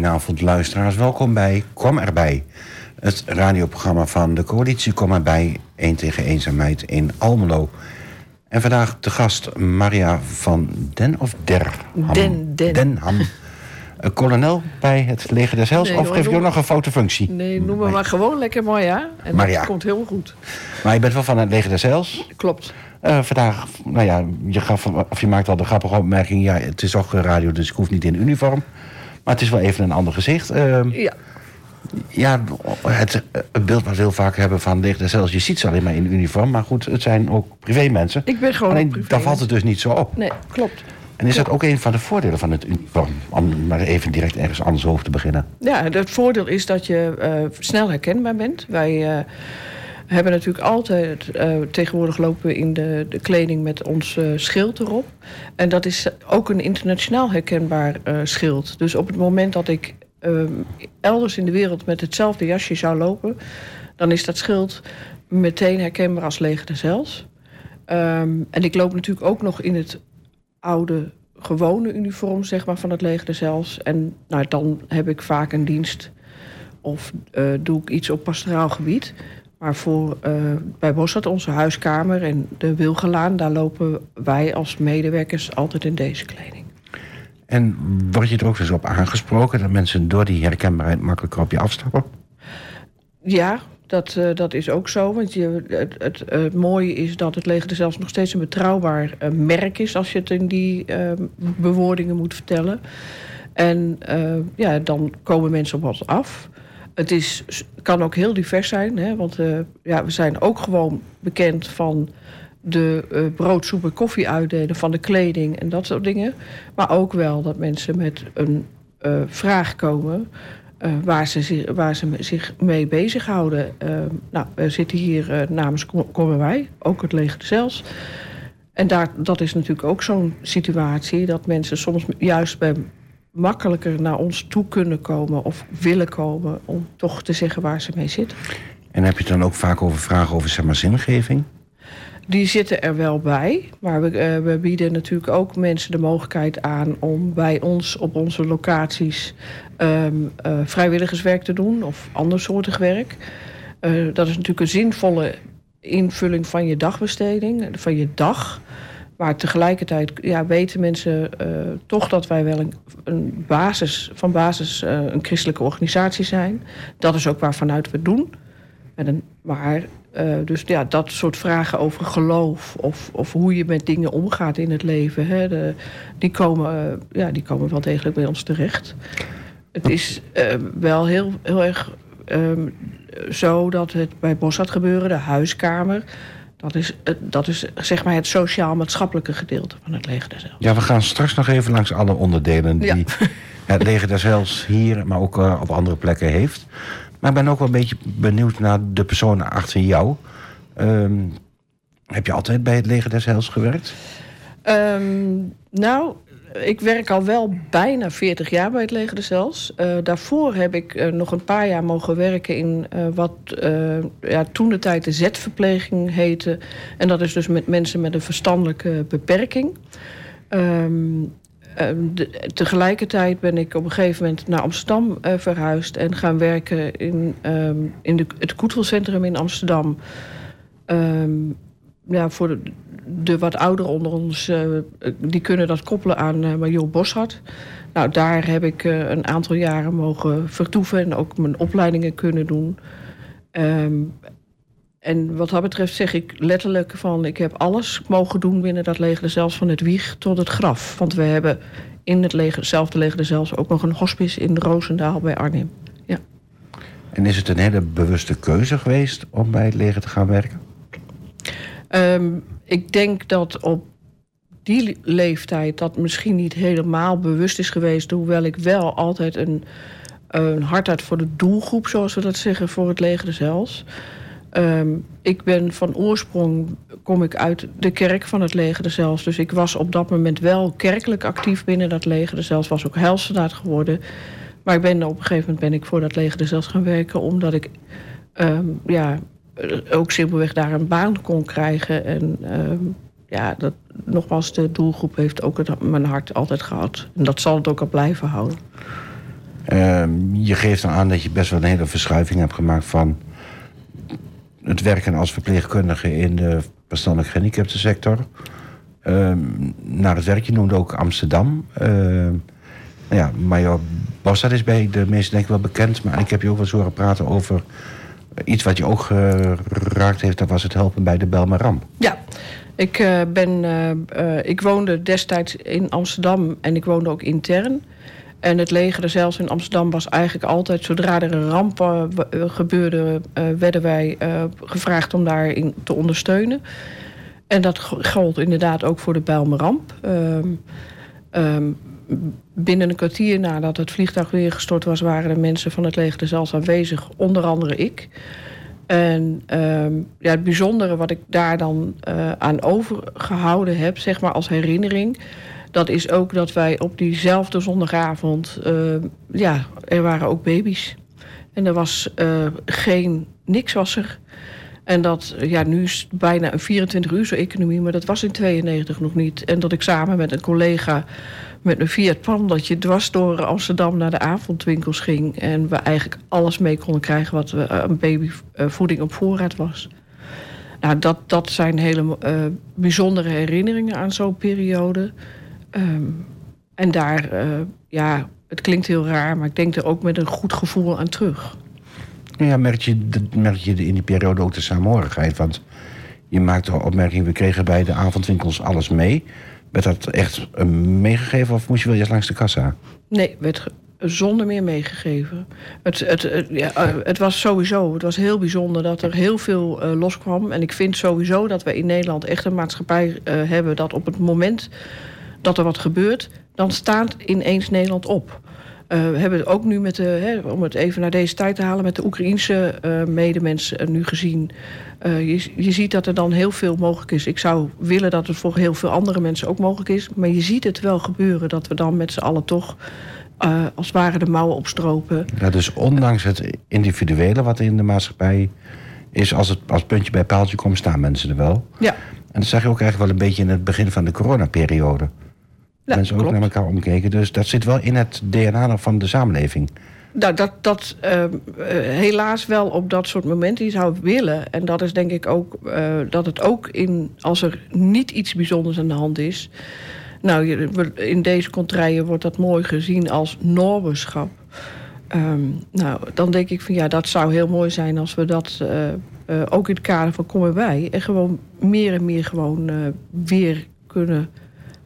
Goedenavond luisteraars, welkom bij Kom erbij. Het radioprogramma van de coalitie Kom erbij, 1 tegen eenzaamheid in Almelo. En vandaag de gast Maria van Den of Der? Den, Den. Denham. Uh, kolonel bij het leger des Heils, Nee, of geef je ook nog een fotofunctie? Nee, noem me maar gewoon lekker Marja. En Marja. dat komt heel goed. Maar je bent wel van het leger des Heils. Klopt. Eh, vandaag, nou ja, je, gaf, of je maakt al de grappige opmerking... ja, het is toch radio, dus ik hoef niet in uniform. Maar het is wel even een ander gezicht. Ehm, Ja, Ja, het, het beeld wat we heel vaak hebben van leger des Heils... je ziet ze alleen maar in uniform, maar goed, het zijn ook privémensen. ik ben gewoon Alleen, een privé. daar valt het dus niet zo op. Nee, klopt. En is dat ook een van de voordelen van het uniform? Om maar even direct ergens anders over te beginnen. Ja, het voordeel is dat je eh, snel herkenbaar bent. Wij eh, hebben natuurlijk altijd... eh, tegenwoordig lopen we in de, de kleding met ons eh, schild erop. En dat is ook een internationaal herkenbaar eh, schild. Dus op het moment dat ik eh, elders in de wereld... met hetzelfde jasje zou lopen... dan is dat schild meteen herkenbaar als leger Heils. Ehm, en ik loop natuurlijk ook nog in het oude gewone uniform zeg maar, van het leger Heils. En nou, dan heb ik vaak een dienst of doe ik iets op pastoraal gebied. Maar voor, eh, bij Bossat, onze huiskamer en de Wilgelaan... daar lopen wij als medewerkers altijd in deze kleding. En word je er ook eens op aangesproken... dat mensen door die herkenbaarheid makkelijker op je afstappen? Ja, dat, eh, dat is ook zo. Want je, het, het, het mooie is dat het leger zelfs nog steeds een betrouwbaar eh, merk is... als je het in die bewoordingen moet vertellen. En ja, dan komen mensen op ons af. Het is, kan ook heel divers zijn. Hè, want eh, ja, we zijn ook gewoon bekend van de eh brood, soep en koffie uitdelen... van de kleding en dat soort dingen. Maar ook wel dat mensen met een eh, vraag komen... waar, ze zich, waar ze zich mee bezighouden. Nou, we zitten hier namens Kom- Komen Wij, ook het leger zelfs. En daar, dat is natuurlijk ook zo'n situatie... dat mensen soms juist bij makkelijker naar ons toe kunnen komen... of willen komen om toch te zeggen waar ze mee zitten. En heb je het dan ook vaak over vragen over zeg maar, zingeving? Die zitten er wel bij. Maar we, eh, we bieden natuurlijk ook mensen de mogelijkheid aan om bij ons op onze locaties ehm, eh, vrijwilligerswerk te doen of andersoortig werk. Eh, dat is natuurlijk een zinvolle invulling van je dagbesteding, van je dag. Maar tegelijkertijd ja, weten mensen eh, toch dat wij wel een, een basis, van basis eh, een christelijke organisatie zijn. Dat is ook waarvanuit we doen. Een, maar eh, dus ja, dat soort vragen over geloof of, of hoe je met dingen omgaat in het leven, hè, die, komen, ja, die komen wel degelijk bij ons terecht. Het is wel heel, heel erg ehm, zo dat het bij Bossat gebeuren, de huiskamer, dat is, dat is zeg maar het sociaal-maatschappelijke gedeelte van het leger des Heils. Ja, we gaan straks nog even langs alle onderdelen... die Ja. het leger des Heils hier, maar ook eh, op andere plekken heeft. Maar ik ben ook wel een beetje benieuwd naar de personen achter jou. Ehm, heb je altijd bij het leger des Heils gewerkt? Ehm, nou, ik werk al wel bijna 40 jaar bij het leger des Heils. Eh, daarvoor heb ik eh, nog een paar jaar mogen werken in eh, wat ja, toen de tijd de Z-verpleging heette. En dat is dus met mensen met een verstandelijke beperking. Ehm, ehm, tegelijkertijd ben ik op een gegeven moment naar Amsterdam verhuisd en gaan werken in, ehm, in het Koetelcentrum in Amsterdam. Ja, voor de, wat ouderen onder ons, eh, die kunnen dat koppelen aan uh, Major Boshart. Nou, daar heb ik eh, een aantal jaren mogen vertoeven en ook mijn opleidingen kunnen doen. Ehm, en wat dat betreft zeg ik letterlijk van... ik heb alles mogen doen binnen dat leger, zelfs van het wieg tot het graf. Want we hebben in het leger, hetzelfde leger zelfs ook nog een hospice in Roosendaal bij Arnhem. Ja. En is het een hele bewuste keuze geweest om bij het leger te gaan werken? Ehm, ik denk dat op die leeftijd dat misschien niet helemaal bewust is geweest... hoewel ik wel altijd een, een hart had voor de doelgroep, zoals we dat zeggen... voor het leger des Heils. Ehm, ik ben van oorsprong, kom ik uit de kerk van het leger Heils. Dus ik was op dat moment wel kerkelijk actief binnen dat leger Heils. Was ook heilsoldaat geworden. Maar ik ben, op een gegeven moment ben ik voor dat leger Heils gaan werken... omdat ik ehm, ja, ook simpelweg daar een baan kon krijgen. En ehm, ja, dat, nogmaals, de doelgroep heeft ook mijn hart altijd gehad. En dat zal het ook al blijven houden. Ehm, je geeft dan aan dat je best wel een hele verschuiving hebt gemaakt van het werken als verpleegkundige in de verstandelijk gehandicapte sector. Ehm, naar het werk, je noemde ook Amsterdam. Ehm, nou ja, Major Bossard is bij de meesten denk ik wel bekend, maar ik heb je ook wel eens horen praten over iets wat je ook geraakt heeft, dat was het helpen bij de Belmaram. Ja, ik, uh, ben, uh, ik woonde destijds in Amsterdam en ik woonde ook intern. En het leger zelfs in Amsterdam was eigenlijk altijd, zodra er een ramp gebeurde, werden wij gevraagd om daarin te ondersteunen. En dat gold inderdaad ook voor de Bijlmerramp. Um, um, binnen een kwartier nadat het vliegtuig weer gestort was, waren de mensen van het leger zelfs aanwezig, onder andere ik. En um, ja, het bijzondere wat ik daar dan uh, aan overgehouden heb, zeg maar als herinnering, dat is ook dat wij op diezelfde zondagavond, uh, ja, er waren ook baby's. En er was uh, geen, niks was er. En dat, ja, nu is bijna een 24 uur economie, maar dat was in 92 nog niet. En dat ik samen met een collega met een Fiat Pandatje dwars door Amsterdam naar de avondwinkels ging. En we eigenlijk alles mee konden krijgen wat we, een babyvoeding op voorraad was. Nou, dat, dat zijn hele uh, bijzondere herinneringen aan zo'n periode. Um, en daar, ja, het klinkt heel raar, maar ik denk er ook met een goed gevoel aan terug. Ja, merk je, merk je in die periode ook de samenhorigheid? Want je maakt de opmerking, we kregen bij de avondwinkels alles mee. Werd dat echt eh, meegegeven of moest je wel eerst langs de kassa? Nee, werd zonder meer meegegeven. Het, het, ja, eh, het, was sowieso, het was heel bijzonder dat er heel veel uh, loskwam. En ik vind sowieso dat we in Nederland echt een maatschappij hebben dat op het moment dat er wat gebeurt, dan staat ineens Nederland op. Uh, we hebben het ook nu met de, hè, om het even naar deze tijd te halen, met de Oekraïnse uh, medemensen nu gezien. Je, je ziet dat er dan heel veel mogelijk is. Ik zou willen dat het voor heel veel andere mensen ook mogelijk is. Maar je ziet het wel gebeuren dat we dan met z'n allen toch als het ware de mouwen opstropen. Ja, dus ondanks het individuele wat in de maatschappij is, als het als puntje bij paaltje komt, staan mensen er wel. Ja. En dat zag je ook eigenlijk wel een beetje in het begin van de coronaperiode. Ja, mensen ook naar elkaar omkeken. Dus dat zit wel in het DNA van de samenleving. Nou, dat, dat uh, helaas wel op dat soort momenten. Je zou willen. En dat is denk ik ook uh, dat het ook in, als er niet iets bijzonders aan de hand is. Nou, in deze contraien wordt dat mooi gezien als normenschap. Um, nou, dan denk ik van ja, dat zou heel mooi zijn als we dat uh, ook in het kader van Kom erbij. En gewoon meer en meer gewoon weer kunnen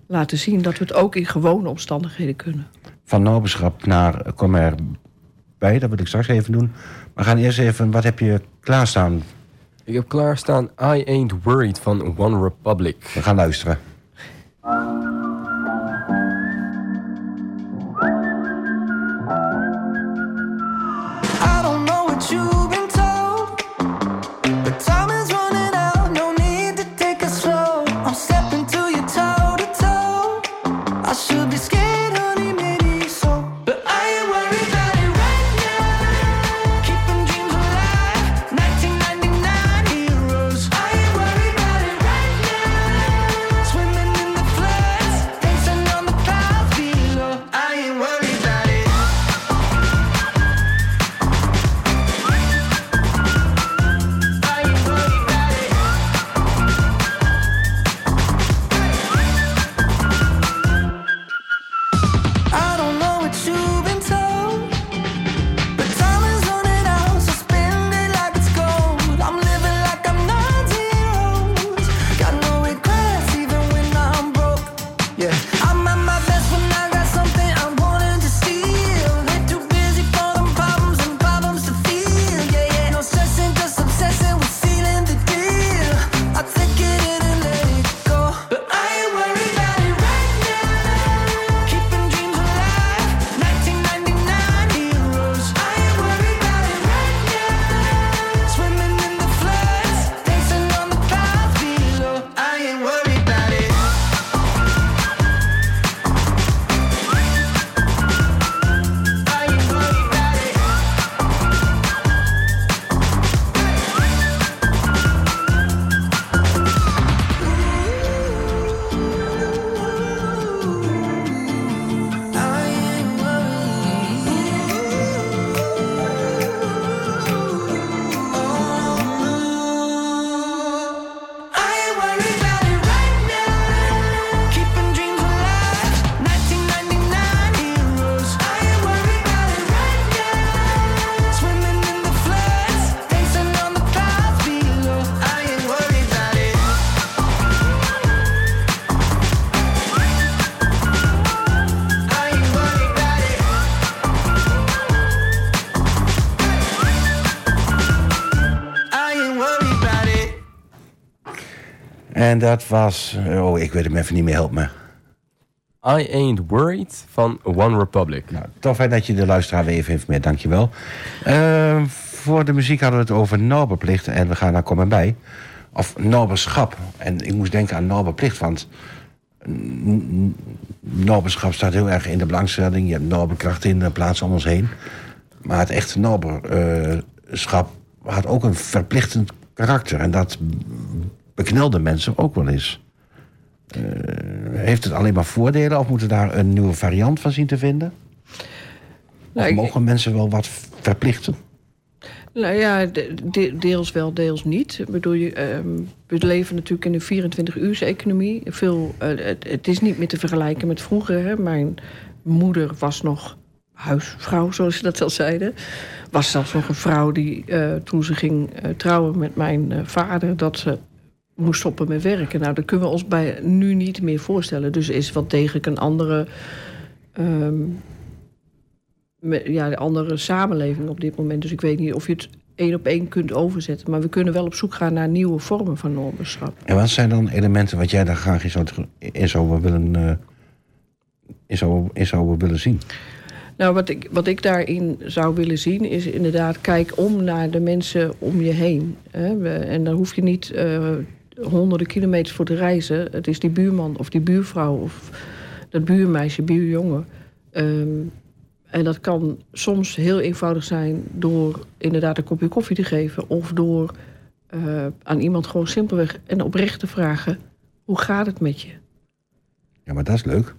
laten zien dat we het ook in gewone omstandigheden kunnen. Van noberschap naar kom erbij, dat wil ik straks even doen. We gaan eerst even, wat heb je klaarstaan? Ik heb klaarstaan I Ain't Worried van One Republic. We gaan luisteren. En dat was... Oh, ik weet hem even niet meer, help me. I Ain't Worried van One Republic. Nou, tof hè, dat je de luisteraar weer even informeert, dankjewel. Uh, voor de muziek hadden we het over Norberplicht en we gaan naar Kom en Bij. Of Norberschap. En ik moest denken aan Norberplicht, want... Norberschap staat heel erg in de belangstelling. Je hebt Norberkracht in de plaats om ons heen. Maar het echte Norberschap had ook een verplichtend karakter. En dat beknelde mensen ook wel eens. Uh, heeft het alleen maar voordelen of moeten daar een nieuwe variant van zien te vinden? Nou, of mogen ik... mensen wel wat verplichten? Nou ja, de, deels wel, deels niet. Ik bedoel, je, uh, we leven natuurlijk in een 24 uurse economie. Veel, uh, het, het, is niet meer te vergelijken met vroeger. Hè. Mijn moeder was nog huisvrouw, zoals ze dat al zeiden. Was zelfs nog een vrouw die uh, toen ze ging trouwen met mijn vader... dat ze moest stoppen met werken. Nou, dat kunnen we ons bij nu niet meer voorstellen. Dus is wat degelijk een andere, um, ja, andere samenleving op dit moment. Dus ik weet niet of je het één op één kunt overzetten. Maar we kunnen wel op zoek gaan naar nieuwe vormen van normenschap. En wat zijn dan elementen wat jij daar graag in zou, in zou willen, uh, in zou, in zou willen zien? Nou, wat ik, wat ik daarin zou willen zien is inderdaad... kijk om naar de mensen om je heen. Hè? En dan hoef je niet uh, honderden kilometers voor te reizen. Het is die buurman of die buurvrouw of dat buurmeisje, buurjongen. Um, en dat kan soms heel eenvoudig zijn door inderdaad een kopje koffie te geven... of door uh, aan iemand gewoon simpelweg en oprecht te vragen... hoe gaat het met je? Ja, maar dat is leuk.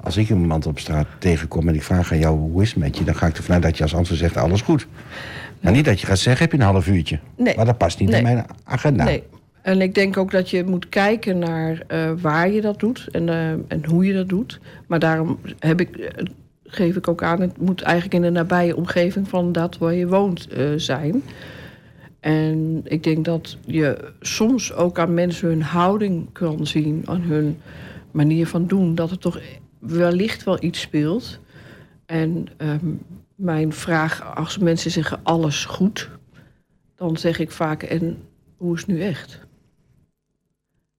Als ik iemand op straat tegenkom en ik vraag aan jou hoe is het met je... dan ga ik ervan uit dat je als antwoord zegt alles goed. Maar niet dat je gaat zeggen, heb je een half uurtje. Nee. Maar dat past niet nee. in mijn agenda. Nee, en ik denk ook dat je moet kijken naar uh, waar je dat doet en, uh, en hoe je dat doet. Maar daarom heb ik, uh, geef ik ook aan, het moet eigenlijk in de nabije omgeving van dat waar je woont zijn. En ik denk dat je soms ook aan mensen hun houding kan zien, aan hun manier van doen, dat er toch wellicht wel iets speelt. En um, mijn vraag, als mensen zeggen alles goed, dan zeg ik vaak en hoe is het nu echt?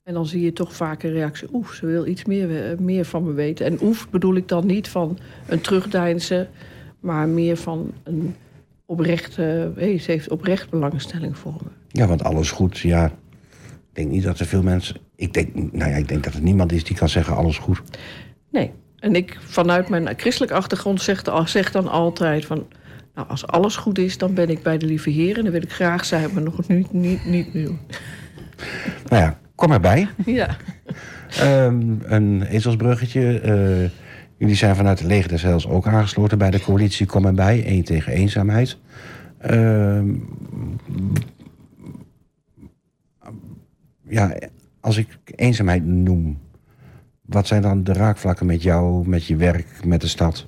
En dan zie je toch vaak een reactie, oef, ze wil iets meer, eh, meer van me weten. En oef bedoel ik dan niet van een terugdeinzen, maar meer van een oprechte, hey, ze heeft oprecht belangstelling voor me. Ja, want alles goed, ja. Ik denk niet dat er veel mensen. Ik denk, nou ja, ik denk dat er niemand is die kan zeggen alles goed. Nee. En ik vanuit mijn christelijke achtergrond zeg, zeg dan altijd van. Nou, als alles goed is, dan ben ik bij de lieve Heer. En dan wil ik graag zijn, maar nog niet, niet, niet nu. Nou ja, kom erbij. Ja. Um, een ezelsbruggetje. Uh, jullie zijn vanuit de leger Heils ook aangesloten bij de coalitie Kom erbij. Eén tegen eenzaamheid. Uh, ja, als ik eenzaamheid noem... wat zijn dan de raakvlakken met jou, met je werk, met de stad?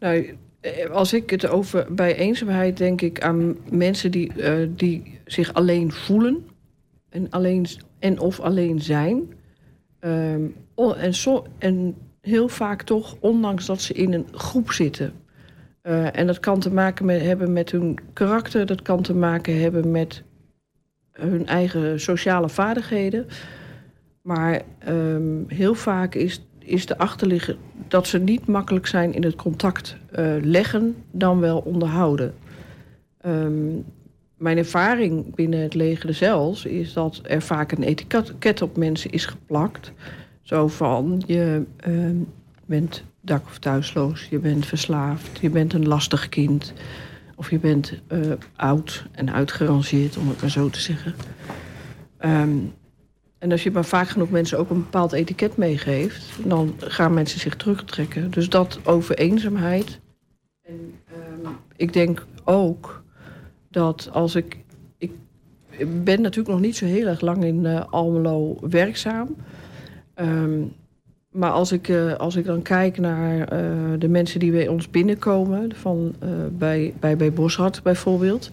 Nou, als ik het over bij eenzaamheid denk ik aan mensen die, uh, die zich alleen voelen en, alleen, en of alleen zijn. Um, en, en heel vaak toch, ondanks dat ze in een groep zitten. Uh, en dat kan te maken met, hebben met hun karakter, dat kan te maken hebben met hun eigen sociale vaardigheden. Maar um, heel vaak is, is de achterliggen dat ze niet makkelijk zijn in het contact uh, leggen, dan wel onderhouden. Um, mijn ervaring binnen het leger zelfs is dat er vaak een etiket op mensen is geplakt. Zo van je uh, bent dak- of thuisloos, je bent verslaafd, je bent een lastig kind. Of je bent uh, oud en uitgerangeerd, om het maar zo te zeggen. Um, en als je maar vaak genoeg mensen ook een bepaald etiket meegeeft, dan gaan mensen zich terugtrekken. Dus dat over eenzaamheid. En um, ik denk ook dat als ik. Ik ben natuurlijk nog niet zo heel erg lang in uh, Almelo werkzaam. Um, maar als ik, uh, als ik dan kijk naar uh, de mensen die bij ons binnenkomen, van, bij, bij, bij Boshart bijvoorbeeld,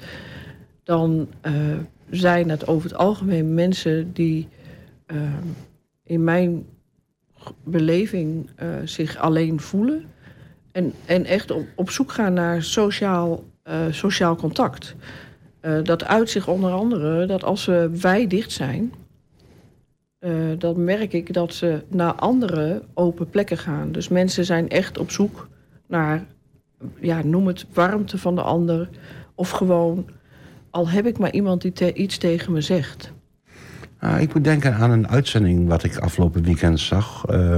dan zijn het over het algemeen mensen die in mijn beleving zich alleen voelen. En, en echt op, op zoek gaan naar sociaal sociaal contact. Uh, dat uit zich onder andere dat als wij dicht zijn, eh, dan merk ik dat ze naar andere open plekken gaan. Dus mensen zijn echt op zoek naar, ja, noem het warmte van de ander. Of gewoon, al heb ik maar iemand die iets tegen me zegt. Ah, ik moet denken aan een uitzending wat ik afgelopen weekend zag. Eh,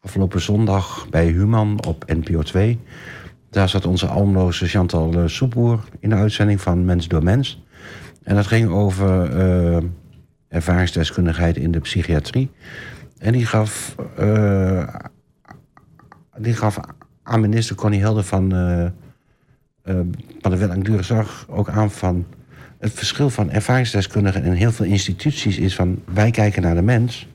afgelopen zondag bij Human op NPO 2. Daar zat onze almloze Chantal eh, Soepboer in de uitzending van Mens door Mens. En dat ging over eh, ervaringsdeskundigheid in de psychiatrie. En die gaf, eh, die gaf aan minister Connie Helder van, de Wet Langdurige Zorg ook aan van... het verschil van ervaringsdeskundigen en heel veel instituties is van... wij kijken naar de mens.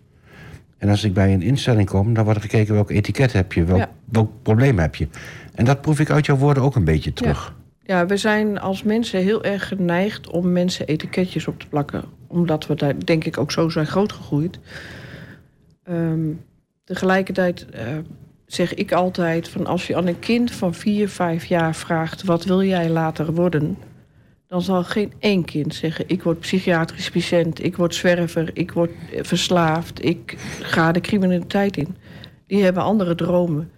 En als ik bij een instelling kom, dan wordt er gekeken welk etiket heb je, welk, Ja. welk probleem heb je. En dat proef ik uit jouw woorden ook een beetje terug. Ja, we zijn als mensen heel erg geneigd om mensen etiketjes op te plakken. Omdat we daar denk ik ook zo zijn grootgegroeid. Ehm tegelijkertijd eh, zeg ik altijd van als je aan een kind van 4, 5 jaar vraagt... wat wil jij later worden? Dan zal geen één kind zeggen... ik word psychiatrisch patiënt, ik word zwerver, ik word eh, verslaafd... ik ga de criminaliteit in. Die hebben andere dromen.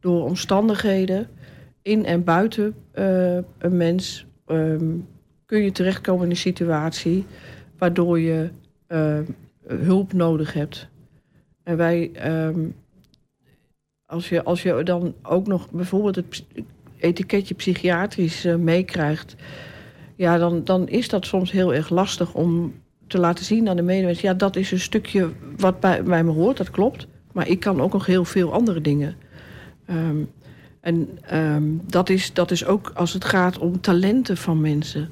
Door omstandigheden in en buiten eh, een mens ehm, kun je terechtkomen in een situatie waardoor je eh, hulp nodig hebt. En wij, ehm, als, je, als je dan ook nog bijvoorbeeld het etiketje psychiatrisch eh, meekrijgt, ja, dan, dan is dat soms heel erg lastig om te laten zien aan de medemensen. Ja, dat is een stukje wat bij, bij me hoort, dat klopt. Maar ik kan ook nog heel veel andere dingen. Ehm, en ehm, dat, is, dat is ook als het gaat om talenten van mensen.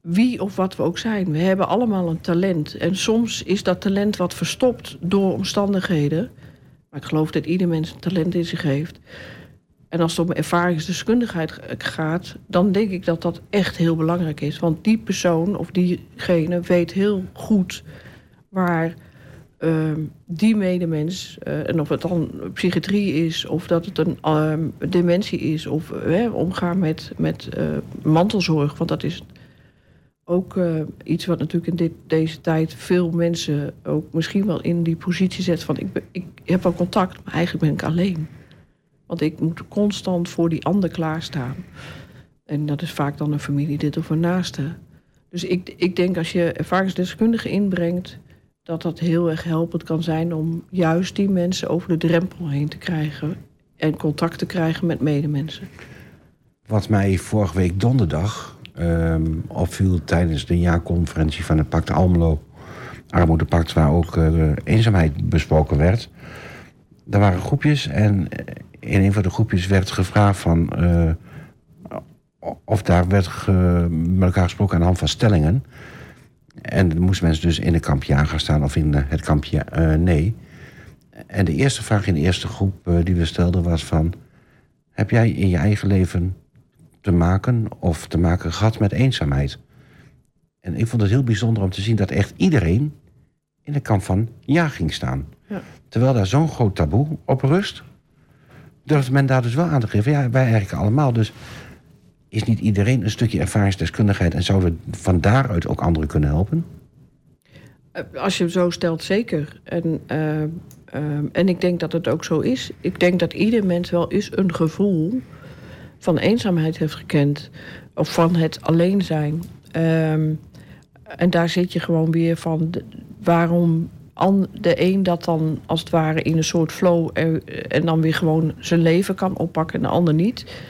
Wie of wat we ook zijn. We hebben allemaal een talent. En soms is dat talent wat verstopt door omstandigheden. Maar ik geloof dat ieder mens een talent in zich heeft. En als het om ervaringsdeskundigheid gaat, dan denk ik dat dat echt heel belangrijk is. Want die persoon of diegene weet heel goed waar ehm, die medemens, eh, en of het dan psychiatrie is, of dat het een ehm, dementie is, of eh, omgaan met, met eh, mantelzorg, want dat is ook iets wat natuurlijk in dit, deze tijd veel mensen ook misschien wel in die positie zet van ik, ik heb wel contact, maar eigenlijk ben ik alleen. Want ik moet constant voor die ander klaarstaan. En dat is vaak dan een familielid of een naaste. Dus ik, ik denk als je ervaringsdeskundige inbrengt, dat dat heel erg helpend kan zijn om juist die mensen over de drempel heen te krijgen en contact te krijgen met medemensen. Wat mij vorige week donderdag ehm, opviel tijdens de jaarconferentie van het Pact Almelo, Armoedepact, waar ook eh, eenzaamheid besproken werd. Er waren groepjes en in een van de groepjes werd gevraagd van. eh, of daar werd ge- met elkaar gesproken aan de hand van stellingen. En dan moesten mensen dus in een kampje aan gaan staan of in eh, het kampje eh, nee. En de eerste vraag in de eerste groep die we stelden was van... heb jij in je eigen leven te maken of te maken gehad met eenzaamheid? En ik vond het heel bijzonder om te zien dat echt iedereen in de kamp van ja ging staan. Ja. Terwijl daar zo'n groot taboe op rust, durfde men daar dus wel aan te geven. Ja, wij eigenlijk allemaal. Dus is niet iedereen een stukje ervaringsdeskundigheid en zouden we van daaruit ook anderen kunnen helpen? Eh, Als je hem zo stelt, zeker. En, eh, ehm, en ik denk dat het ook zo is. Ik denk dat ieder mens wel eens een gevoel van eenzaamheid heeft gekend. Of van het alleen zijn. Ehm, en daar zit je gewoon weer van... waarom de een dat dan als het ware in een soort flow... en, en dan weer gewoon zijn leven kan oppakken en de ander niet.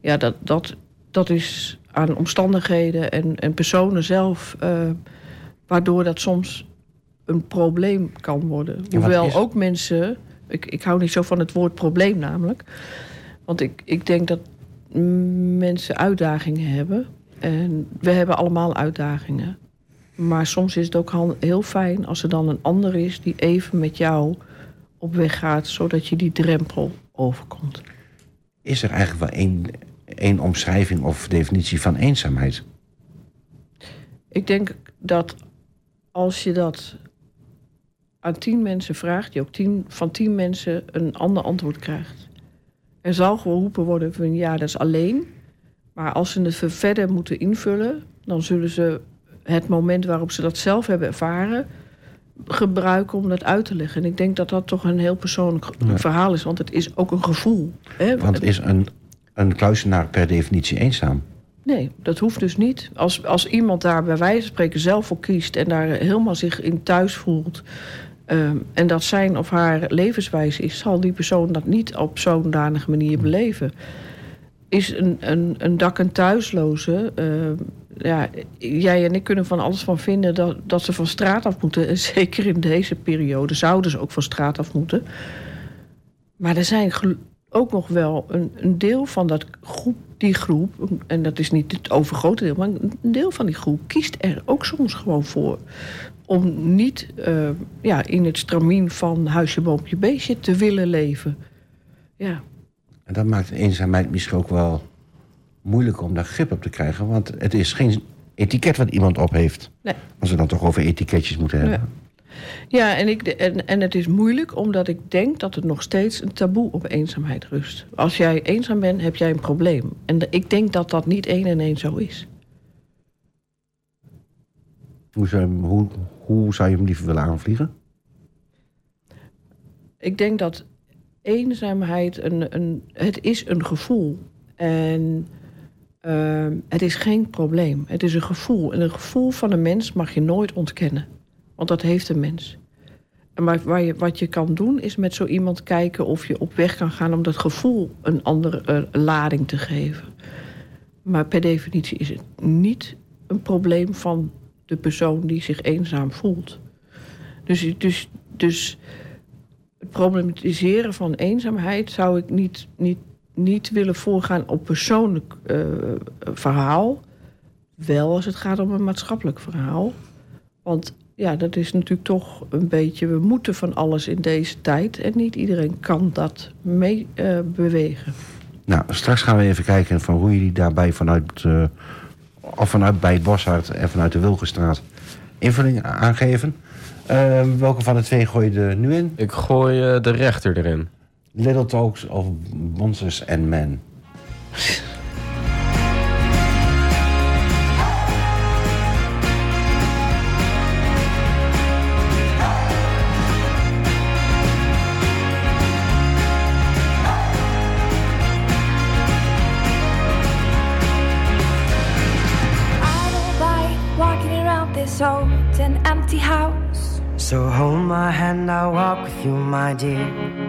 Ja, dat, dat, dat is aan omstandigheden en, en personen zelf... eh, waardoor dat soms een probleem kan worden. Hoewel is- ook mensen... Ik, ik hou niet zo van het woord probleem namelijk. Want ik, ik denk dat mensen uitdagingen hebben. En we hebben allemaal uitdagingen. Maar soms is het ook heel fijn als er dan een ander is... die even met jou op weg gaat... zodat je die drempel overkomt. Is er eigenlijk wel één, één omschrijving of definitie van eenzaamheid? Ik denk dat als je dat aan tien mensen vraagt, je ook tien, van tien mensen een ander antwoord krijgt. Er zal geroepen worden van ja, dat is alleen. Maar als ze het ver- verder moeten invullen, dan zullen ze het moment waarop ze dat zelf hebben ervaren, gebruiken om dat uit te leggen. En ik denk dat dat toch een heel persoonlijk verhaal is, want het is ook een gevoel. Hè? Want is een, een kluisenaar per definitie eenzaam? Nee, dat hoeft dus niet. Als, als iemand daar bij wijze van spreken zelf voor kiest en daar helemaal zich in thuis voelt. ehm, en dat zijn of haar levenswijze is, zal die persoon dat niet op zo'n danige manier beleven. Is een, een, een dak- en thuisloze. ehm, ja, jij en ik kunnen van alles van vinden dat, dat ze van straat af moeten. En zeker in deze periode zouden ze ook van straat af moeten. Maar er zijn ook nog wel een, een deel van dat groep, die groep, en dat is niet het overgrote deel, maar een deel van die groep kiest er ook soms gewoon voor. Om niet eh, ja, in het stramien van huisje, boompje, beestje te willen leven. Ja, En dat maakt eenzaamheid misschien ook wel moeilijk om daar grip op te krijgen. Want het is geen etiket wat iemand op heeft. nee. Als we dan toch over etiketjes moeten hebben. Ja. Ja, en, ik, en, en het is moeilijk omdat ik denk dat er nog steeds een taboe op eenzaamheid rust. Als jij eenzaam bent, heb jij een probleem. En de- ik denk dat dat niet één en één zo is. Hoe, zou je, hem- hoe, hoe zou je hem liever willen aanvliegen? Ik denk dat eenzaamheid een, een het is een gevoel en ehm, het is geen probleem. Het is een gevoel en een gevoel van een mens mag je nooit ontkennen, want dat heeft een mens. En wat je kan doen is met zo iemand kijken of je op weg kan gaan om dat gevoel een andere eh, lading te geven. Maar per definitie is het niet een probleem van de persoon die zich eenzaam voelt. Dus, dus, dus het problematiseren van eenzaamheid zou ik niet, niet, niet willen voorgaan op persoonlijk eh, verhaal. Wel als het gaat om een maatschappelijk verhaal. Want ja, dat is natuurlijk toch een beetje. We moeten van alles in deze tijd. En niet iedereen kan dat mee eh, bewegen. Nou, straks gaan we even kijken van hoe jullie daarbij vanuit, eh, of vanuit bij het Boshart en vanuit de Wilgenstraat invulling aangeven. Eh, welke van de twee gooi je er nu in? Ik gooi de rechter erin. Little Talks of Monsters and Men. I don't like walking around this old and empty house. So hold my hand, I'll walk with you, my dear.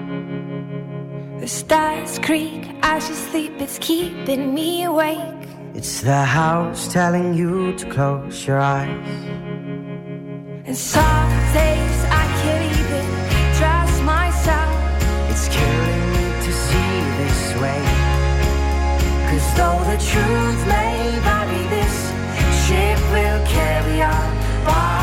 The stars creak as you sleep, it's keeping me awake. It's the house telling you to close your eyes. And some days I can't even trust myself. It's killing me to see this way. Cause though the truth may vary, this ship will carry our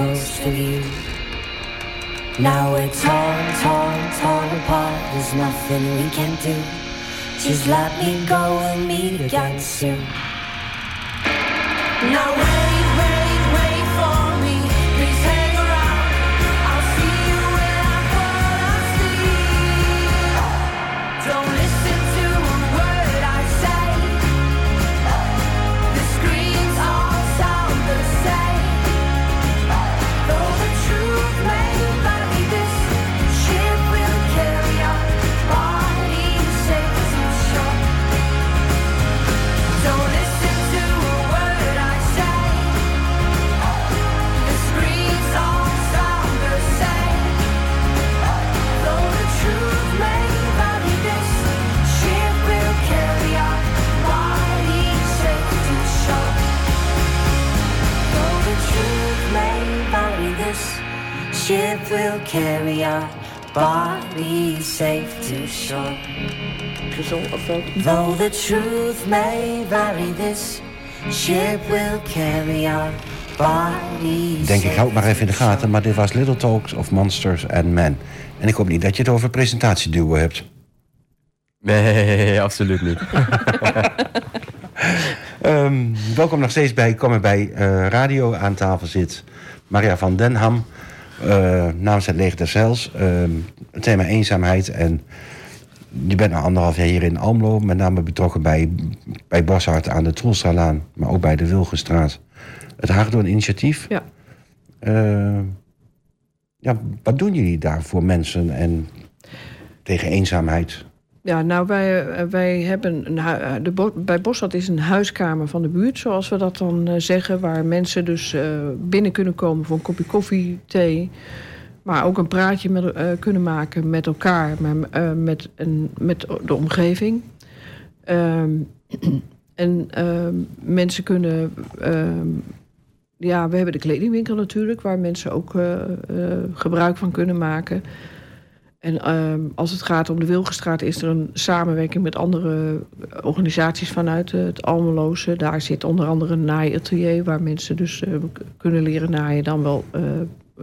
ghost of you. Now we're torn, torn, torn apart. There's nothing we can do. Just let me go and meet again soon. Ship will carry our bodies safe to shore. Though the truth may vary, this ship will carry our bodies. Denk ik, houd maar even in de gaten. Maar dit was Little Talks of Monsters and Men. En ik hoop niet dat je het over presentatieduo hebt. Nee, absoluut niet. Ehm, welkom nog steeds bij Kom erbij eh, Radio. Aan tafel zit Maria van den Ham. Eh, namens het Leger des Heils. Ehm, het thema eenzaamheid. En je bent al anderhalf jaar hier in Almelo. Met name betrokken bij, bij Boshart aan de Troelstralaan. Maar ook bij de Wilgenstraat. Het Haagdoorn initiatief. Ja. Eh, ja, wat doen jullie daar voor mensen en tegen eenzaamheid? Ja, nou, wij, eh, wij hebben een eh, de bij Bossat is een huiskamer van de buurt, zoals we dat dan eh, zeggen. Waar mensen dus binnen kunnen komen voor een kopje koffie, thee. Maar ook een praatje met, kunnen maken met elkaar, met, een, met de omgeving. Ehm, en ehm, mensen kunnen. ehm, ja, we hebben de kledingwinkel natuurlijk, waar mensen ook gebruik van kunnen maken. En ehm, als het gaat om de Wilgenstraat is er een samenwerking met andere organisaties vanuit het Almeloze. Daar zit onder andere een naaiatelier waar mensen dus eh, kunnen leren naaien. Dan wel eh,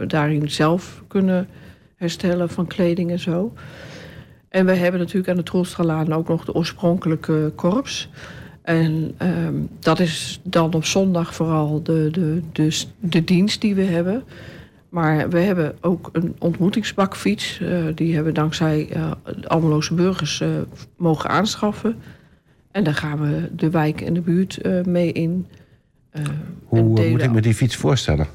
daarin zelf kunnen herstellen van kleding en zo. En we hebben natuurlijk aan de Troelstralaan ook nog de oorspronkelijke korps. En ehm, dat is dan op zondag vooral de, de, de, de dienst die we hebben. Maar we hebben ook een ontmoetingsbakfiets. eh, die hebben we dankzij eh de Almeloze burgers eh, mogen aanschaffen. En daar gaan we de wijk en de buurt mee in. Hoe moet ik me die fiets voorstellen?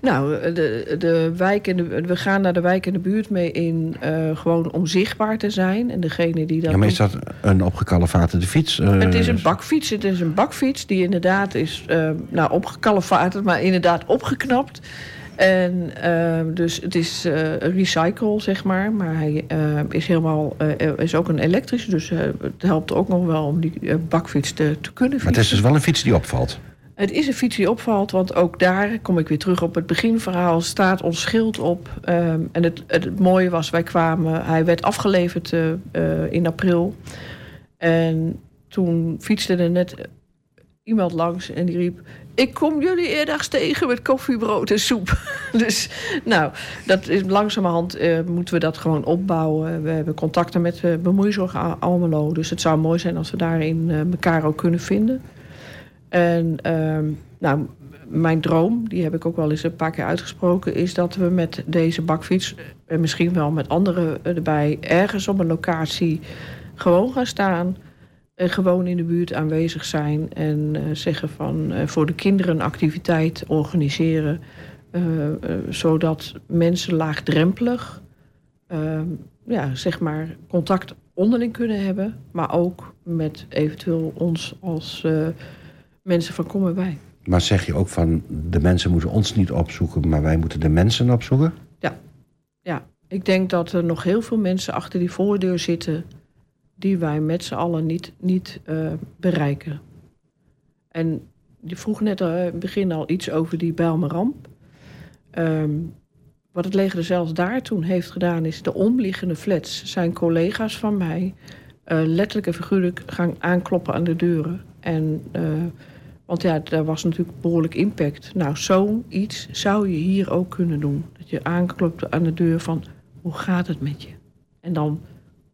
nou, de, de wijk en de, we gaan naar de wijk en de buurt mee in, gewoon om zichtbaar te zijn. En degene die dat. Ja, maar is dat een opgekalefaterde fiets? Het is een bakfiets. Het is een bakfiets die inderdaad is, eh nou, opgekalefaterd, maar inderdaad opgeknapt. En eh, dus het is eh recycle, zeg maar. Maar hij eh, is helemaal, eh, is ook een elektrische. Dus eh, het helpt ook nog wel om die bakfiets te, te kunnen Maar het fietsen. is dus wel een fiets die opvalt. Het is een fiets die opvalt, want ook daar kom ik weer terug op het beginverhaal. Staat ons schild op. Ehm, en het, het, mooie was, wij kwamen. Hij werd afgeleverd in april. En toen fietste er net iemand langs en die riep: Ik kom jullie eerdags tegen met koffiebrood en soep. dus nou, dat is langzamerhand eh, moeten we dat gewoon opbouwen. We hebben contacten met uh, bemoeizorg Al- Almelo. Dus het zou mooi zijn als we daarin eh, elkaar ook kunnen vinden. En ehm, nou, mijn droom, die heb ik ook wel eens een paar keer uitgesproken, is dat we met deze bakfiets en misschien wel met andere erbij ergens op een locatie gewoon gaan staan. En gewoon in de buurt aanwezig zijn en eh, zeggen van eh, voor de kinderen een activiteit organiseren. eh, eh, zodat mensen laagdrempelig eh, ja, zeg maar contact onderling kunnen hebben. Maar ook met eventueel ons als eh, mensen van kom erbij. Maar zeg je ook van de mensen moeten ons niet opzoeken, maar wij moeten de mensen opzoeken? Ja, ik denk dat er nog heel veel mensen achter die voordeur zitten die wij met z'n allen niet, niet eh, bereiken. En je vroeg net eh, in het begin al iets over die Bijlmerramp. Ehm, wat het leger er zelfs daar toen heeft gedaan is de omliggende flats zijn collega's van mij eh, letterlijk en figuurlijk gaan aankloppen aan de deuren. En, want ja, daar was natuurlijk behoorlijk impact. Nou, zoiets zou je hier ook kunnen doen. Dat je aanklopt aan de deur van, hoe gaat het met je? En dan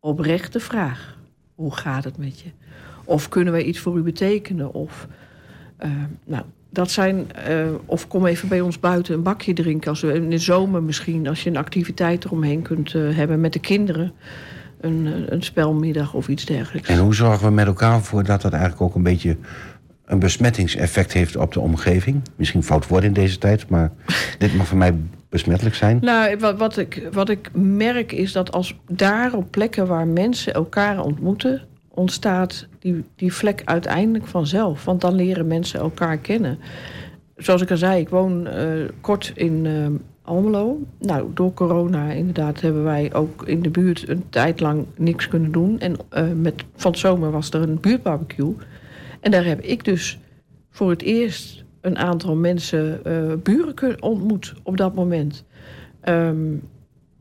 oprecht de vraag, hoe gaat het met je? Of kunnen wij iets voor u betekenen? Of, eh, nou, dat zijn, eh, of kom even bij ons buiten een bakje drinken. Als we in de zomer misschien, als je een activiteit eromheen kunt eh, hebben met de kinderen. Een, een spelmiddag of iets dergelijks. En hoe zorgen we met elkaar voor dat dat eigenlijk ook een beetje een besmettingseffect heeft op de omgeving? Misschien fout woord in deze tijd, maar dit mag voor mij besmettelijk zijn. Nou, wat, wat, ik, wat ik merk is dat als daar op plekken waar mensen elkaar ontmoeten, ontstaat die, die vlek uiteindelijk vanzelf. Want dan leren mensen elkaar kennen. Zoals ik al zei, ik woon eh, kort in eh, Almelo. Nou, door corona inderdaad hebben wij ook in de buurt een tijd lang niks kunnen doen. En eh, met, van zomer was er een buurtbarbecue. En daar heb ik dus voor het eerst een aantal mensen, eh, buren ontmoet op dat moment. Ehm,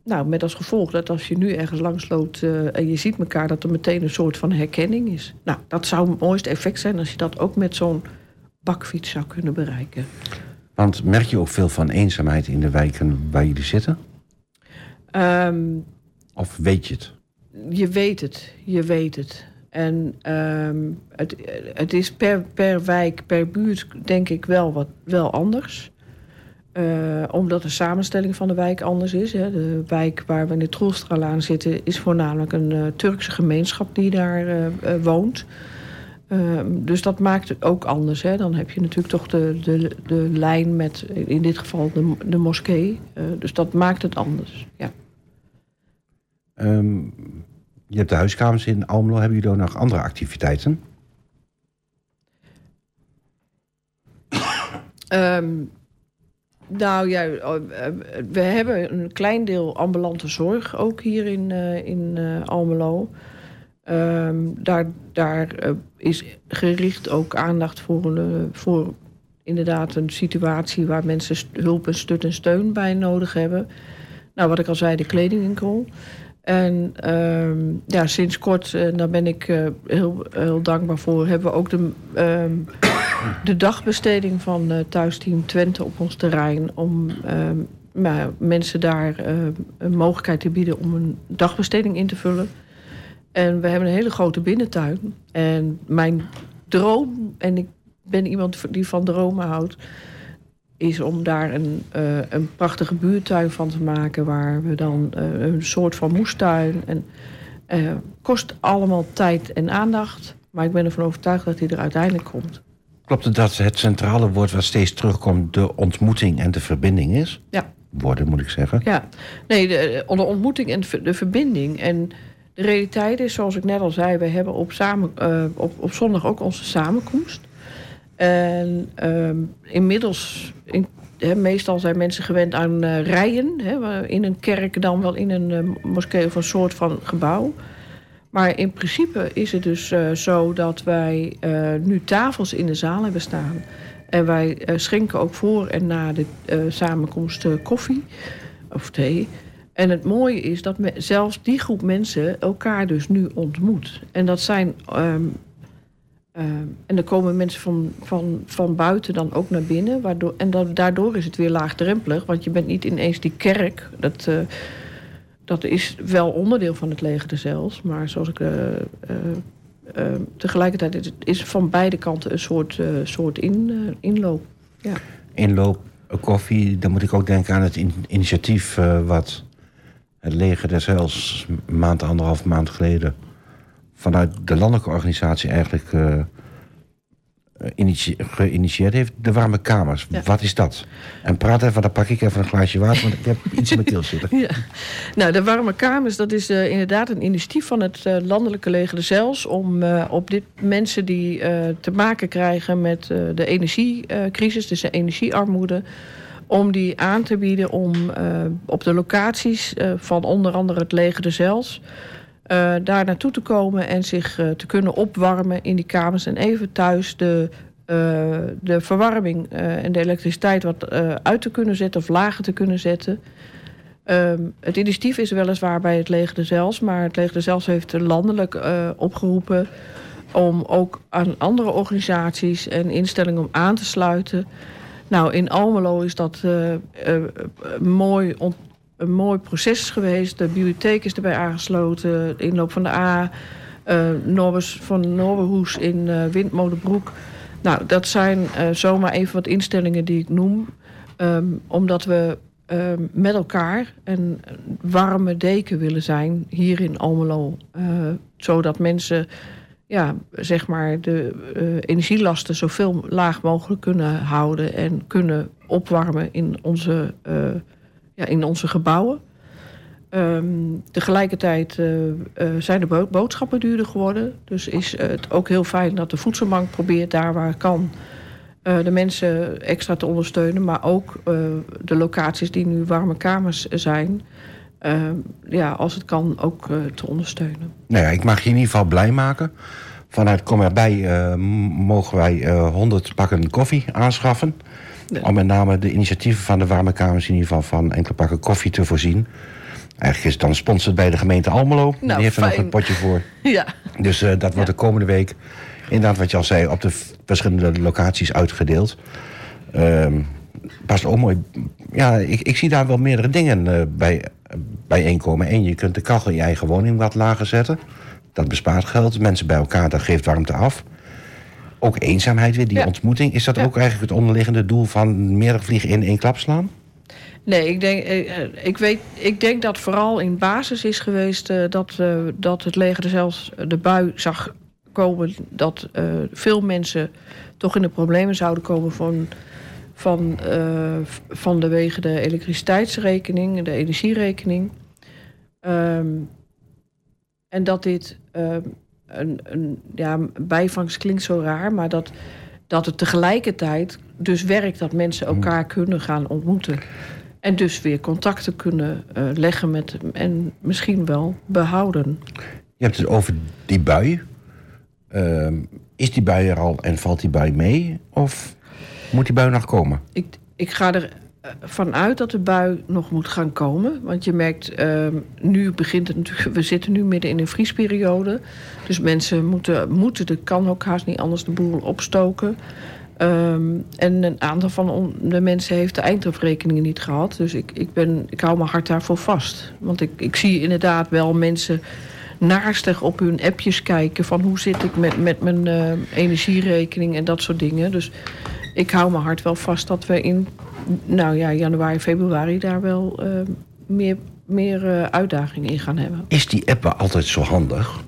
nou, met als gevolg dat als je nu ergens langs loopt eh, en je ziet elkaar, dat er meteen een soort van herkenning is. Nou, dat zou het mooiste effect zijn als je dat ook met zo'n bakfiets zou kunnen bereiken. Want merk je ook veel van eenzaamheid in de wijken waar jullie zitten? Ehm, Of weet je het? je weet het, je weet het. En ehm, het, het is per, per wijk, per buurt, denk ik wel, wat, wel anders. Eh, omdat de samenstelling van de wijk anders is. Hè. De wijk waar we in de Troelstralaan zitten... is voornamelijk een eh, Turkse gemeenschap die daar eh, woont. Ehm, dus dat maakt het ook anders. Hè. Dan heb je natuurlijk toch de, de, de lijn met, in dit geval, de, de moskee. Dus dat maakt het anders, ja. Ehm, je hebt de huiskamers in Almelo. Hebben jullie ook nog andere activiteiten? Ehm, nou ja, eh, we hebben een klein deel ambulante zorg ook hier in, eh, in eh, Almelo. Ehm, daar daar is gericht ook aandacht voor, voor inderdaad een situatie waar mensen hulp en stut en steun bij nodig hebben. Nou, wat ik al zei, de kledingwinkel. En ehm, ja, sinds kort, en daar ben ik eh, heel, heel dankbaar voor, hebben we ook de, ehm, de dagbesteding van eh, Thuisteam Twente op ons terrein. Om ehm, mensen daar eh, een mogelijkheid te bieden om een dagbesteding in te vullen. En we hebben een hele grote binnentuin. En mijn droom, en ik ben iemand die van dromen houdt, is om daar een, eh, een prachtige buurtuin van te maken. Waar we dan eh, een soort van moestuin. En eh, kost allemaal tijd en aandacht. Maar ik ben ervan overtuigd dat hij er uiteindelijk komt. Klopt het dat het centrale woord wat steeds terugkomt... de ontmoeting en de verbinding is? Ja. Woorden, moet ik zeggen. Ja, nee, de, de ontmoeting en de, verbinding. En de realiteit is, zoals ik net al zei, we hebben op, samen, op, op zondag ook onze samenkomst. En ehm, inmiddels, in, hè, meestal zijn mensen gewend aan eh, rijen. In een kerk dan wel in een eh, moskee of een soort van gebouw. Maar in principe is het dus eh, zo dat wij nu tafels in de zaal hebben staan. En wij schenken ook voor en na de samenkomst koffie of thee. En het mooie is dat zelfs die groep mensen elkaar dus nu ontmoet. En dat zijn. ehm, ehm, en er komen mensen van, van, van buiten dan ook naar binnen. Waardoor, en daardoor is het weer laagdrempelig. Want je bent niet ineens die kerk. Dat, eh, dat is wel onderdeel van het leger zelfs. Maar zoals ik. eh, eh, eh, tegelijkertijd is het van beide kanten een soort, soort in, inloop. Ja. Inloop, koffie, dan moet ik ook denken aan het in- initiatief... wat het leger des een maand, anderhalf maand geleden... vanuit de landelijke organisatie eigenlijk eh, geïnitieerd heeft. De warme kamers. Ja. Wat is dat? En praat even, dan pak ik even een glaasje water... want ik heb iets in mijn keel zitten. Ja. Nou, de Warme Kamers, dat is eh, inderdaad een initiatief van het eh, Landelijke Leger de Zels... om op dit mensen die te maken krijgen met de energiecrisis, dus de energiearmoede... om die aan te bieden om op de locaties van onder andere het Leger de Zels... eh, daar naartoe te komen en zich eh, te kunnen opwarmen in die kamers... en even thuis de, eh, de verwarming en de elektriciteit wat uit te kunnen zetten of lager te kunnen zetten... Ehm, het initiatief is weliswaar bij het leger de Zels, maar het leger de Zels heeft landelijk uh, opgeroepen om ook aan andere organisaties en instellingen om aan te sluiten. Nou, in Almelo is dat uh, uh, mooi een mooi proces geweest. De bibliotheek is erbij aangesloten, de inloop van de A, uh, van Norberhoes in uh, Windmolenbroek. Nou, dat zijn uh, zomaar even wat instellingen die ik noem. Um, omdat we um, met elkaar een warme deken willen zijn hier in Almelo. zodat mensen ja, zeg maar de energielasten zoveel laag mogelijk kunnen houden en kunnen opwarmen in onze ja, in onze gebouwen. Um, tegelijkertijd uh, uh, zijn de bo boodschappen duurder geworden. Dus is het ook heel fijn dat de voedselbank probeert daar waar kan... Uh, de mensen extra te ondersteunen. Maar ook de locaties die nu warme kamers zijn... Ehm, ja, als het kan ook te ondersteunen. Nou ja, ik mag je in ieder geval blij maken. Vanuit Kom erbij mogen wij 100 pakken koffie aanschaffen... Om met name de initiatieven van de warme kamers... in ieder geval van enkele pakken koffie te voorzien. Eigenlijk is het dan sponsord bij de gemeente Almelo. Nou, Die heeft er nog een potje voor. Ja. Dus uh, dat wordt de komende week... inderdaad wat je al zei, op de verschillende locaties uitgedeeld. Um, past ook mooi... Ja, ik, ik zie daar wel meerdere dingen uh, bij, bijeenkomen. Eén, je kunt de kachel in je eigen woning wat lager zetten. Dat bespaart geld. Mensen bij elkaar, dat geeft warmte af ook eenzaamheid weer, die ja. ontmoeting. Is dat ja. ook eigenlijk het onderliggende doel van meerdere vliegen in één klap slaan? Nee, ik denk, ik, weet, ik denk dat vooral in basis is geweest uh, dat, uh, dat het leger zelfs de bui zag komen dat uh, veel mensen toch in de problemen zouden komen van, van, van de wegen de elektriciteitsrekening, de energierekening. Um, en dat dit een, een ja, bijvangst klinkt zo raar, maar dat, dat het tegelijkertijd dus werkt dat mensen elkaar kunnen gaan ontmoeten. En dus weer contacten kunnen uh, leggen met en misschien wel behouden. Je hebt het over die bui. Uh, is die bui er al en valt die bui mee? Of moet die bui nog komen? Ik, ik ga er vanuit dat de bui nog moet gaan komen. Want je merkt, uh, nu begint het natuurlijk... We zitten nu midden in een vriesperiode. Dus mensen moeten, moeten de kan ook haast niet anders de boel opstoken. Um, en een aantal van de mensen heeft de eindafrekeningen niet gehad. Dus ik, ik, ben, ik hou mijn hart daarvoor vast. Want ik, ik zie inderdaad wel mensen naastig op hun appjes kijken... van hoe zit ik met, met mijn uh, energierekening en dat soort dingen. Dus ik hou mijn hart wel vast dat we in nou ja, januari, februari daar wel uh, meer, meer uh, uitdagingen in gaan hebben. Is die app altijd zo handig?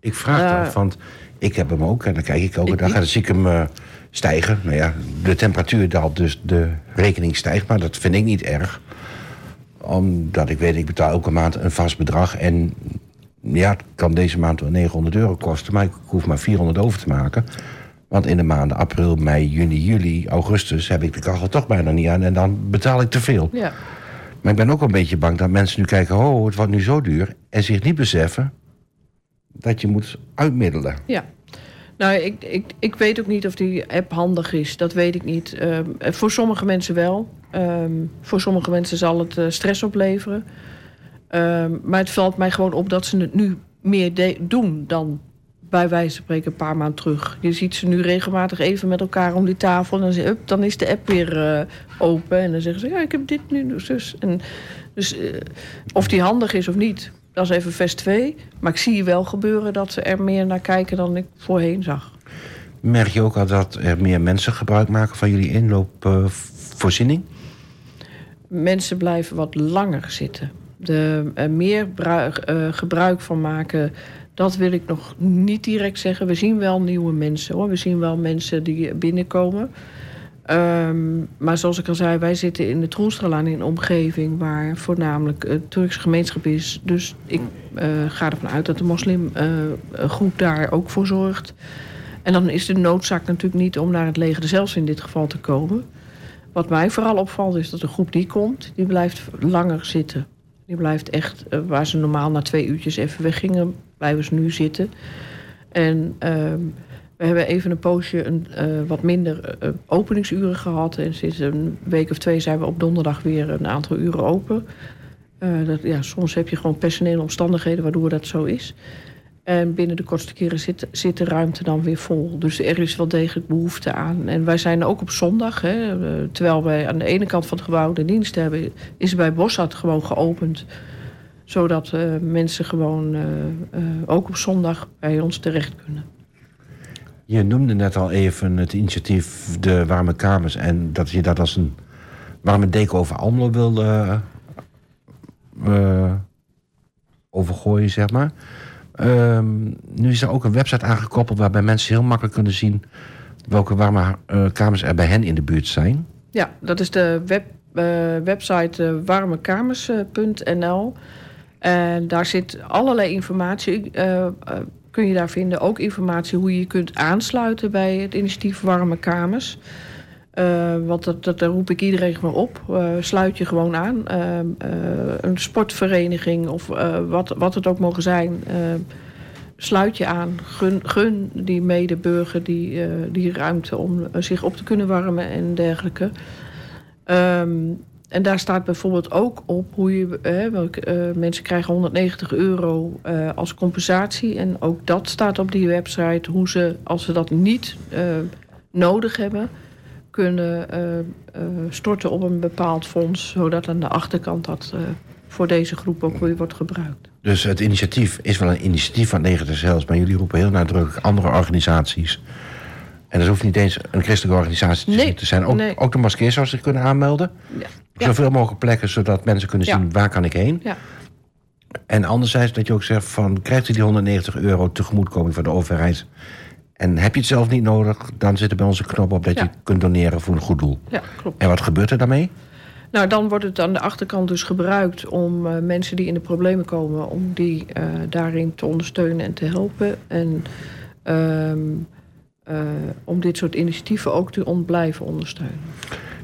Ik vraag uh, dat, want ik heb hem ook en dan kijk ik elke ik dag en dan zie ik hem stijgen. Nou ja, de temperatuur daalt, dus de rekening stijgt, maar dat vind ik niet erg. Omdat ik weet, ik betaal elke maand een vast bedrag en ja, het kan deze maand wel 900 euro kosten, maar ik hoef maar 400 over te maken. Want in de maanden april, mei, juni, juli, augustus heb ik de kachel toch bijna niet aan en dan betaal ik te veel. Ja. Maar ik ben ook een beetje bang dat mensen nu kijken: oh, het wordt nu zo duur. En zich niet beseffen dat je moet uitmiddelen. Ja. Nou, ik, ik, ik weet ook niet of die app handig is. Dat weet ik niet. Uh, voor sommige mensen wel. Um, voor sommige mensen zal het uh, stress opleveren. Um, maar het valt mij gewoon op dat ze het nu meer doen dan bij wijze van spreken een paar maanden terug. Je ziet ze nu regelmatig even met elkaar om die tafel. En dan, ze, up, dan is de app weer uh, open. En dan zeggen ze, ja, ik heb dit nu, dus. dus. En, dus uh, of die handig is of niet, dat is even vers 2. Maar ik zie wel gebeuren dat ze er meer naar kijken dan ik voorheen zag. Merk je ook al dat er meer mensen gebruik maken van jullie inloopvoorziening? mensen blijven wat langer zitten. De, er meer bruik, uh, gebruik van maken dat wil ik nog niet direct zeggen. We zien wel nieuwe mensen hoor. We zien wel mensen die binnenkomen. Um, maar zoals ik al zei, wij zitten in de Troelstralaan in een omgeving waar voornamelijk het Turkse gemeenschap is. Dus ik uh, ga ervan uit dat de moslimgroep uh, daar ook voor zorgt. En dan is de noodzaak natuurlijk niet om naar het leger zelfs in dit geval te komen. Wat mij vooral opvalt is dat de groep die komt, die blijft langer zitten. Die blijft echt, waar ze normaal na twee uurtjes even weggingen, blijven ze nu zitten. En uh, we hebben even een poosje een, uh, wat minder uh, openingsuren gehad. En sinds een week of twee zijn we op donderdag weer een aantal uren open. Eh, dat, ja, soms heb je gewoon personele omstandigheden waardoor dat zo is. En binnen de kortste keren zit, zit de ruimte dan weer vol. Dus er is wel degelijk behoefte aan. En wij zijn ook op zondag, hè, eh, terwijl wij aan de ene kant van het gebouw de dienst hebben, is bij Bossat gewoon geopend. Zodat eh, mensen gewoon eh, eh, ook op zondag bij ons terecht kunnen. Je noemde net al even het initiatief De Warme Kamers... en dat je dat als een warme deken over Almelo wilde overgooien, zeg maar. Ehm, nu is er ook een website aangekoppeld... waarbij mensen heel makkelijk kunnen zien... welke warme kamers er bij hen in de buurt zijn. Ja, dat is de web, website warmekamers.nl. En daar zit allerlei informatie. eh, eh, kun je daar vinden ook informatie hoe je je kunt aansluiten bij het initiatief Warme Kamers. Eh, want dat, dat, daar roep ik iedereen gewoon op. Sluit je gewoon aan. Een sportvereniging of wat, wat het ook mogen zijn. sluit je aan. Gun, gun die medeburger die, die ruimte om zich op te kunnen warmen en dergelijke. Ehm, en daar staat bijvoorbeeld ook op hoe je. welke, eh, mensen krijgen 190 euro eh, als compensatie. En ook dat staat op die website. Hoe ze, als ze dat niet eh, nodig hebben, kunnen eh, eh, storten op een bepaald fonds. Zodat aan de achterkant dat eh, voor deze groep ook weer wordt gebruikt. Dus het initiatief is wel een initiatief van Leger des Heils... maar jullie roepen heel nadrukkelijk andere organisaties... En dat hoeft niet eens een christelijke organisatie te Nee, zijn. te zijn. Ook, nee. ook de moskeer zou zich kunnen aanmelden. Ja. Zoveel mogelijk plekken, zodat mensen kunnen Ja. zien waar kan ik heen. Ja. En anderzijds dat je ook zegt van krijgt u die 190 euro tegemoetkoming van de overheid. En heb je het zelf niet nodig, dan zit er bij ons een knop op dat je kunt doneren voor een goed doel. ja, klopt. En wat gebeurt er daarmee? Nou, dan wordt het aan de achterkant dus gebruikt om eh, mensen die in de problemen komen, om die eh, daarin te ondersteunen en te helpen. En ehm, eh, om dit soort initiatieven ook te on blijven ondersteunen.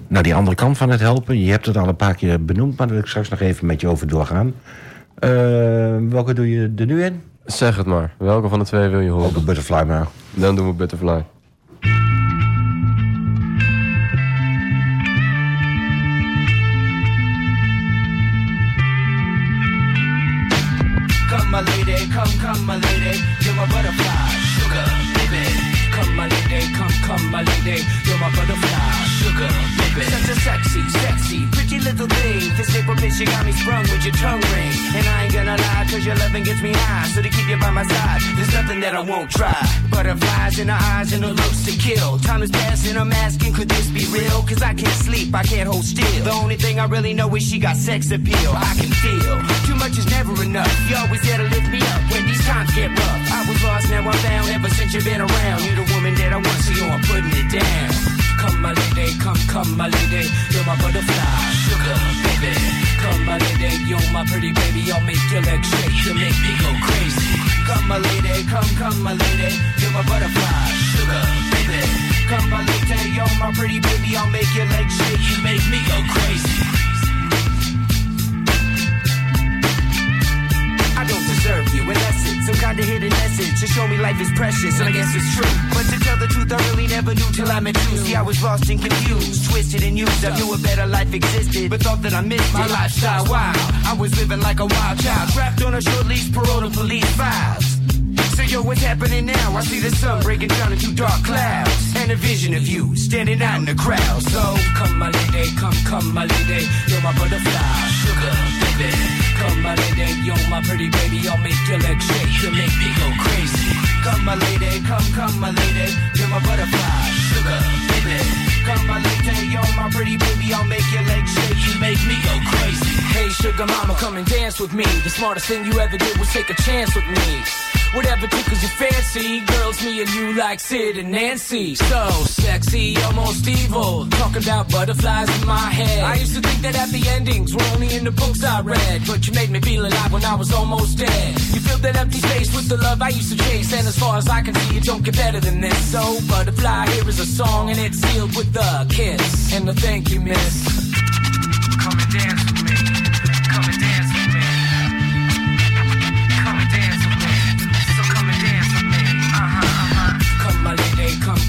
Nou, die andere kant van het helpen, je hebt het al een paar keer benoemd, maar daar wil ik straks nog even met je over doorgaan. Eh, welke doe je er nu in? Zeg het maar. Welke van de twee wil je Ook horen? een butterfly maar. Dan doen we Butterfly. My lady, you're my butterfly, sugar, baby. Such a sexy, sexy, pretty little thing. This April bitch, you got me sprung with your tongue ring. And I ain't gonna lie, cause your loving gets me high. So to keep you by my side, there's nothing that I won't try. Butterflies in her eyes and her looks to kill. Time is passing, I'm asking, could this be real? Cause I can't sleep, I can't hold still. The only thing I really know is she got sex appeal. I can feel too much is never enough. You always there to lift me up when these times get rough. I was lost, now I'm found. Ever since you've been around, you're the woman that I want, so you're putting it down. Come, my lady, come, come, my lady. You're my butterfly, sugar, baby. Come, my lady, you're my pretty baby. I'll make your legs shake, you make me go crazy. Come, my lady, come, come, my lady. You're my butterfly, sugar, baby. Come, my lady, you're my pretty baby. I'll make your legs shake, you make me go crazy. Unless it's some kind of hidden message to show me life is precious, and I guess it's true. But to tell the truth, I really never knew till I met you. See, I was lost and confused, twisted and used. I knew a better life existed, but thought that I missed my life lifestyle. Wow, I was living like a wild child, trapped on a short leash, parole to police files. So yo, what's happening now? I see the sun breaking down into dark clouds And a vision of you standing out in the crowd So come my lady, come, come my lady You're my butterfly, sugar, baby Come my lady, you're my pretty baby I'll make your legs shake, you make me go crazy. Come my lady, come, come my lady You're my butterfly, sugar, baby. Come my lady, you're my pretty baby I'll make your legs shake, you make me go crazy. Hey sugar mama, come and dance with me. The smartest thing you ever did was take a chance with me Whatever tickles your fancy, girls, me and you like Sid and Nancy. So sexy, almost evil. Talking about butterflies in my head. I used to think that happy endings were only in the books I read. But you made me feel alive when I was almost dead. You filled that empty space with the love I used to chase. And as far as I can see, it don't get better than this. So, Butterfly, here is a song, and it's sealed with a kiss. And a thank you, miss. Come and dance with me.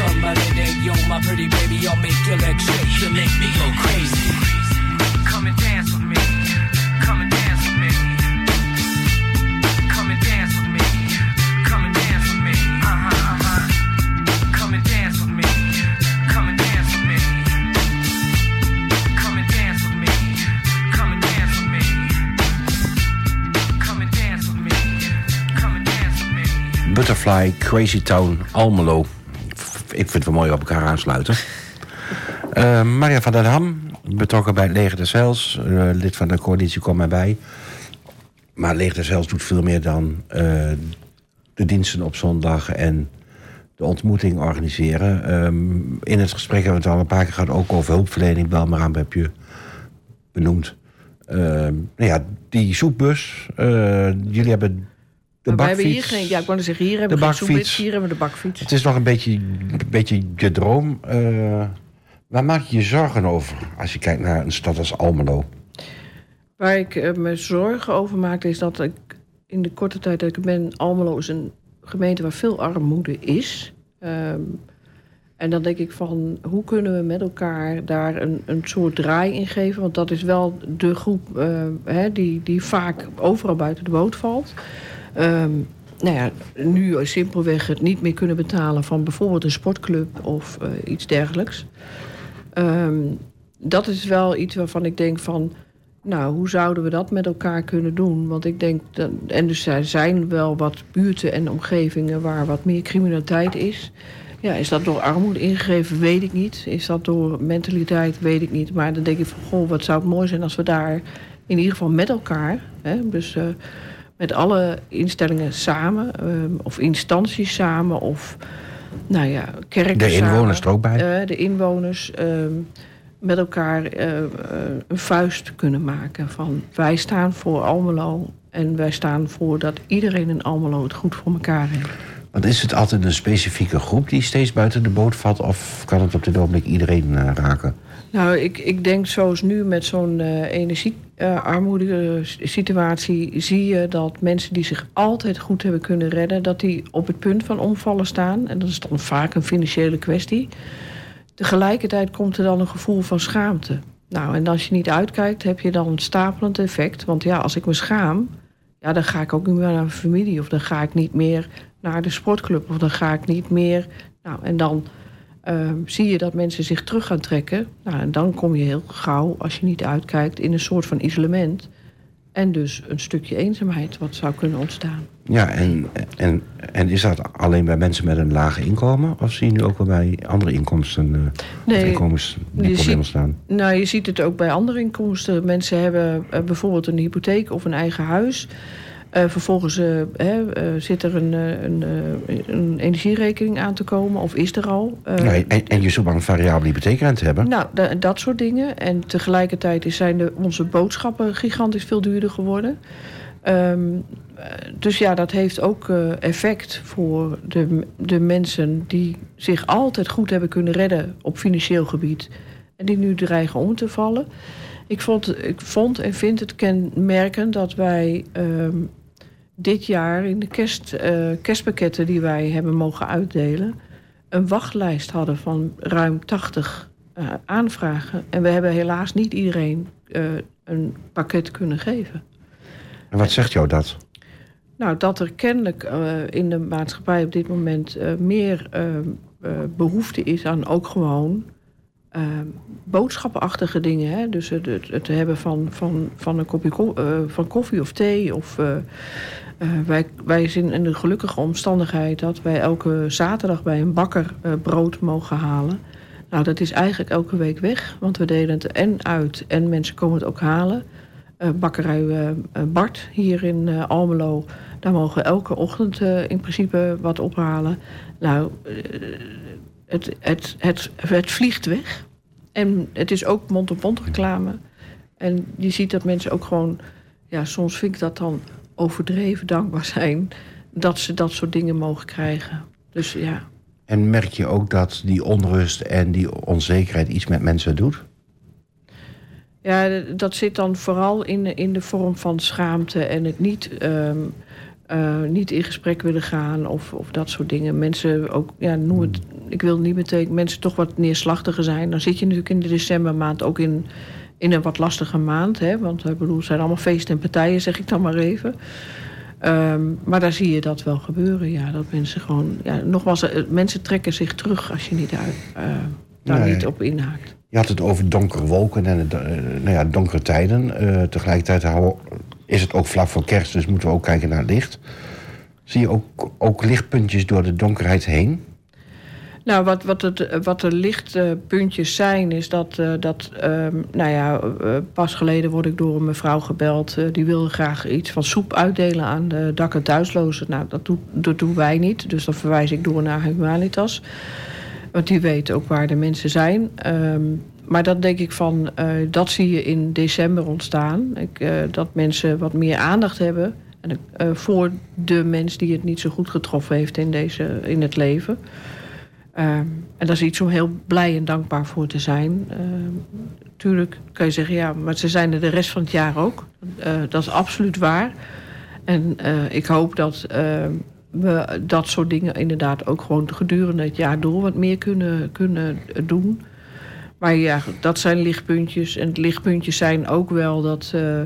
Come, my lady, you're my pretty baby, I'll make your legs shake, you make me go crazy. Come and dance with me. Butterfly, Crazy Town, Almelo. Ik vind het wel mooi op elkaar aansluiten. Eh, Maria van der Ham, betrokken bij het Leger des Heils. eh, lid van de coalitie Kom maar bij. Maar Leger des Heils doet veel meer dan eh, de diensten op zondag... en de ontmoeting organiseren. Ehm, in het gesprek hebben we het al een paar keer gehad... ook over hulpverlening. Bel maar aan, heb je benoemd. Ehm, nou ja, die soepbus. eh, jullie hebben de Maar hebben hier bakfiets. geen... Ja, ik wou zeggen, hier hebben De we geen bakfiets. hier hebben we de bakfiets. Het is nog een beetje, een beetje je droom. Eh, waar maak je je zorgen over als je kijkt naar een stad als Almelo? Waar ik eh, me zorgen over maak, is dat ik in de korte tijd dat ik ben... Almelo is een gemeente waar veel armoede is. Ehm, en dan denk ik van, hoe kunnen we met elkaar daar een, een soort draai in geven? Want dat is wel de groep eh, hè, die, die vaak overal buiten de boot valt. Ehm, nou ja, nu simpelweg het niet meer kunnen betalen van bijvoorbeeld een sportclub of eh, iets dergelijks. Ehm, dat is wel iets waarvan ik denk van... Nou, hoe zouden we dat met elkaar kunnen doen? Want ik denk, dat, en dus er zijn wel wat buurten en omgevingen waar wat meer criminaliteit is. Ja, is dat door armoede ingegeven? Weet ik niet. Is dat door mentaliteit? Weet ik niet. Maar dan denk ik van, goh, wat zou het mooi zijn als we daar in ieder geval met elkaar, hè, dus eh, met alle instellingen samen, eh, of instanties samen, of nou ja, kerken De samen, inwoners er ook bij? eh, de inwoners ehm, met elkaar eh, eh, een vuist kunnen maken. Van wij staan voor Almelo en wij staan voor dat iedereen in Almelo het goed voor elkaar heeft. Want is het altijd een specifieke groep die steeds buiten de boot valt? Of kan het op dit ogenblik iedereen eh, raken? Nou, ik, ik denk zoals nu met zo'n eh energiearmoede situatie... zie je dat mensen die zich altijd goed hebben kunnen redden... dat die op het punt van omvallen staan. En dat is dan vaak een financiële kwestie. Tegelijkertijd komt er dan een gevoel van schaamte. Nou, en als je niet uitkijkt, heb je dan een stapelend effect. Want ja, als ik me schaam, ja, dan ga ik ook niet meer naar mijn familie... of dan ga ik niet meer naar de sportclub... of dan ga ik niet meer... Nou, en dan ehm, zie je dat mensen zich terug gaan trekken. Nou, en dan kom je heel gauw, als je niet uitkijkt, in een soort van isolement. En dus een stukje eenzaamheid wat zou kunnen ontstaan. Ja, en, en, en is dat alleen bij mensen met een laag inkomen? Of zie je nu ook wel bij andere inkomsten eh, Nee, inkomens die problemen staan? Nou, je ziet het ook bij andere inkomsten. Mensen hebben eh, bijvoorbeeld een hypotheek of een eigen huis. Eh, vervolgens eh, hè, eh, zit er een, een, een energierekening aan te komen, of is er al. Ja, en, en je zoekt maar een variabele hypotheekrente hebben. Nou, da- dat soort dingen. En tegelijkertijd zijn de, onze boodschappen gigantisch veel duurder geworden. Ehm, eh, dus ja, dat heeft ook effect voor de, de mensen die zich altijd goed hebben kunnen redden op financieel gebied. En die nu dreigen om te vallen. Ik vond, ik vond en vind het kenmerkend dat wij ehm, dit jaar in de kerst, eh, kerstpakketten die wij hebben mogen uitdelen, een wachtlijst hadden van ruim 80 eh, aanvragen. En we hebben helaas niet iedereen eh, een pakket kunnen geven. En wat zegt jou dat? Nou, dat er kennelijk in de maatschappij op dit moment meer eh, eh, behoefte is aan ook gewoon eh, boodschappenachtige dingen. Hè? Dus het, het, hebben van, van, van een kopje ko- eh, van koffie of thee. Of, eh, eh, wij, wij zijn in de gelukkige omstandigheid dat wij elke zaterdag bij een bakker brood mogen halen. Nou, dat is eigenlijk elke week weg, want we delen het en uit en mensen komen het ook halen. Bakkerij Bart hier in Almelo, daar mogen we elke ochtend in principe wat ophalen. Nou, het, het, het, het vliegt weg. En het is ook mond-op-mond reclame. En je ziet dat mensen ook gewoon ja, soms vind ik dat dan overdreven dankbaar zijn dat ze dat soort dingen mogen krijgen. Dus ja. En merk je ook dat die onrust en die onzekerheid iets met mensen doet? Ja, dat zit dan vooral in, in de vorm van schaamte en het niet, ehm, eh, niet in gesprek willen gaan of, of dat soort dingen. Mensen ook, ja, noem het, ik wil niet meteen, mensen toch wat neerslachtiger zijn. Dan zit je natuurlijk in de decembermaand ook in, in een wat lastige maand. Hè? Want ik bedoel, het zijn allemaal feesten en partijen, zeg ik dan maar even. Ehm, maar daar zie je dat wel gebeuren, ja. Dat mensen gewoon, ja, nogmaals, eh, mensen trekken zich terug als je niet uit, eh, daar Nee. niet op inhaakt. Je had het over donkere wolken en eh, nou ja, donkere tijden. Eh, tegelijkertijd houden- is het ook vlak voor kerst, dus moeten we ook kijken naar licht. Zie je ook, ook lichtpuntjes door de donkerheid heen? Nou, wat, wat, het, wat de lichtpuntjes zijn, is dat, eh, dat ehm, nou ja, eh, pas geleden word ik door een mevrouw gebeld. eh, die wilde graag iets van soep uitdelen aan de dak- en thuislozen. Nou, dat, doen wij niet, dus dan verwijs ik door naar Humanitas. Want die weet ook waar de mensen zijn. Ehm, maar dat denk ik van, eh, dat zie je in december ontstaan. Ik, eh, dat mensen wat meer aandacht hebben. En, eh, voor de mens die het niet zo goed getroffen heeft in, deze, in het leven. Ehm, en dat is iets om heel blij en dankbaar voor te zijn. Ehm, tuurlijk kan je zeggen, ja, maar ze zijn er de rest van het jaar ook. Dat is absoluut waar. En ik hoop dat ehm, we dat soort dingen inderdaad ook gewoon gedurende het jaar door wat meer kunnen, kunnen doen. Maar ja, dat zijn lichtpuntjes. En lichtpuntjes zijn ook wel dat. eh,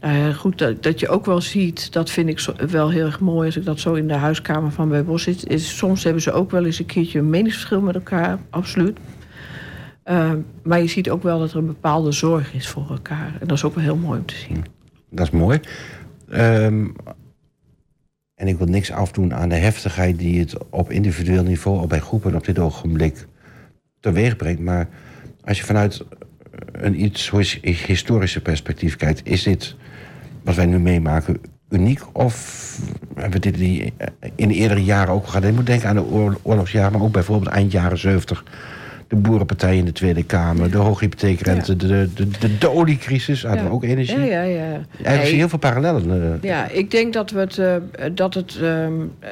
ja, goed, dat, dat je ook wel ziet, dat vind ik wel heel erg mooi als ik dat zo in de huiskamer van bij Bos zit. Is, soms hebben ze ook wel eens een keertje een meningsverschil met elkaar, absoluut. Eh, maar je ziet ook wel dat er een bepaalde zorg is voor elkaar. En dat is ook wel heel mooi om te zien. Dat is mooi. Ehm, en ik wil niks afdoen aan de heftigheid die het op individueel niveau, of bij groepen op dit ogenblik teweeg brengt. Maar als je vanuit een iets his- historische perspectief kijkt, is dit wat wij nu meemaken uniek? Of hebben we dit in de eerdere jaren ook gehad? Je moet denken aan de oor- oorlogsjaren, maar ook bijvoorbeeld eind jaren 70. De boerenpartij in de Tweede Kamer, de hoge hypotheekrente, de, de, de, de oliecrisis, hadden we ook energie. Ja, ja, ja. Eigenlijk Nee, zie heel veel parallellen. eh. Ja, ik denk dat, we het, eh, dat het ehm, eh,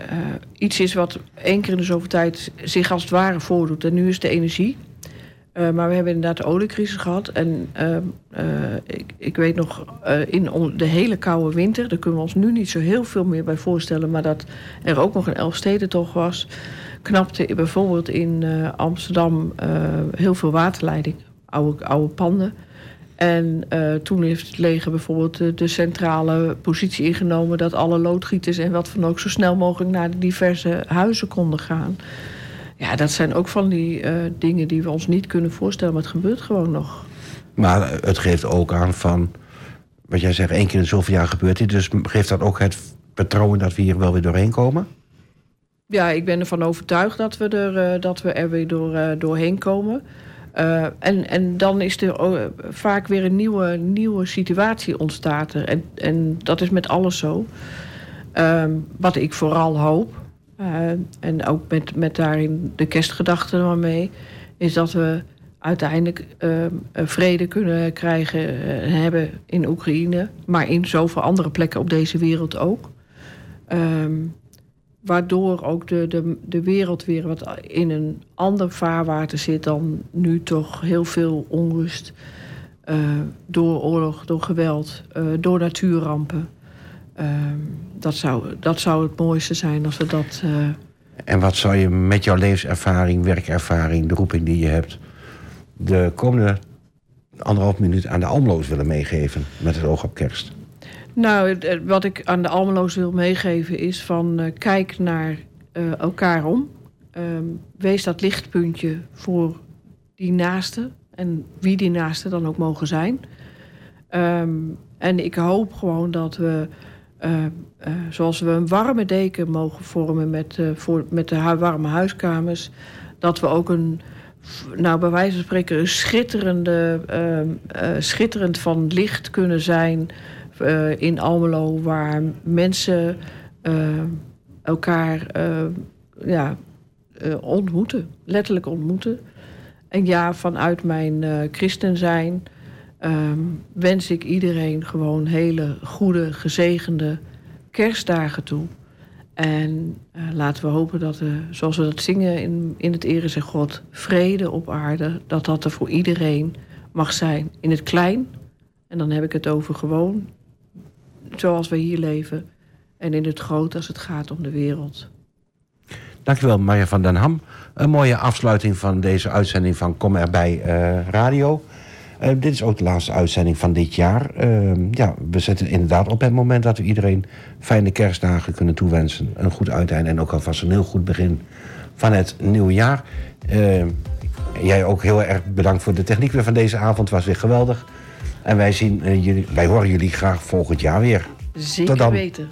iets is wat één keer in de zoveel tijd zich als het ware voordoet. En nu is de energie. Eh, maar we hebben inderdaad de oliecrisis gehad. En ehm, eh, ik, ik weet nog, eh, in de hele koude winter... daar kunnen we ons nu niet zo heel veel meer bij voorstellen... maar dat er ook nog een Elfstedentocht was... knapte bijvoorbeeld in Amsterdam heel veel waterleiding. Oude, oude panden. En toen heeft het leger bijvoorbeeld de, de centrale positie ingenomen... dat alle loodgieters en wat van ook zo snel mogelijk naar de diverse huizen konden gaan. Ja, dat zijn ook van die eh, dingen die we ons niet kunnen voorstellen, maar het gebeurt gewoon nog. Maar het geeft ook aan van... wat jij zegt, één keer in zoveel jaar gebeurt dit. Dus geeft dat ook het vertrouwen dat we hier wel weer doorheen komen? Ja, ik ben ervan overtuigd dat we er, eh, dat we er weer door, eh, doorheen komen. En, en dan is er oh, vaak weer een nieuwe, nieuwe situatie ontstaat er. En, en dat is met alles zo. Ehm, wat ik vooral hoop, eh, en ook met, met daarin de kerstgedachte er maar mee... is dat we uiteindelijk eh, vrede kunnen krijgen eh, en hebben in Oekraïne... maar in zoveel andere plekken op deze wereld ook... Ehm, waardoor ook de, de, de wereld weer wat in een ander vaarwater zit dan nu toch heel veel onrust. door oorlog, door geweld, door natuurrampen. Ehm, dat, zou, dat zou het mooiste zijn als we dat. eh, En wat zou je met jouw levenservaring, werkervaring, de roeping die je hebt... de komende anderhalf minuut aan de Almloos willen meegeven... met het oog op kerst? Nou, wat ik aan de Almeloos wil meegeven is van eh, kijk naar eh, elkaar om. Ehm, wees dat lichtpuntje voor die naaste en wie die naaste dan ook mogen zijn. Ehm, en ik hoop gewoon dat we, eh, eh, zoals we een warme deken mogen vormen met, eh, voor, met de warme huiskamers, dat we ook een, nou bij wijze van spreken, een schitterende, ehm, eh, schitterend van licht kunnen zijn in Almelo, waar mensen elkaar ja, ontmoeten, letterlijk ontmoeten. En ja, vanuit mijn christen zijn ehm, wens ik iedereen gewoon hele goede, gezegende kerstdagen toe. En eh, laten we hopen dat, er, zoals we dat zingen in, in het Ere zeg God, vrede op aarde, dat dat er voor iedereen mag zijn. In het klein, en dan heb ik het over gewoon zoals we hier leven. En in het groot als het gaat om de wereld. Dankjewel, Marja van den Ham. Een mooie afsluiting van deze uitzending van Kom erbij eh, Radio. Eh, dit is ook de laatste uitzending van dit jaar. Eh, ja, we zetten inderdaad op het moment dat we iedereen fijne kerstdagen kunnen toewensen. Een goed uiteinde en ook alvast een heel goed begin van het nieuwe jaar. Eh, jij ook heel erg bedankt voor de techniek weer van deze avond. was weer geweldig. En wij, zien, eh, jullie, wij horen jullie graag volgend jaar weer. Zeker dan. weten.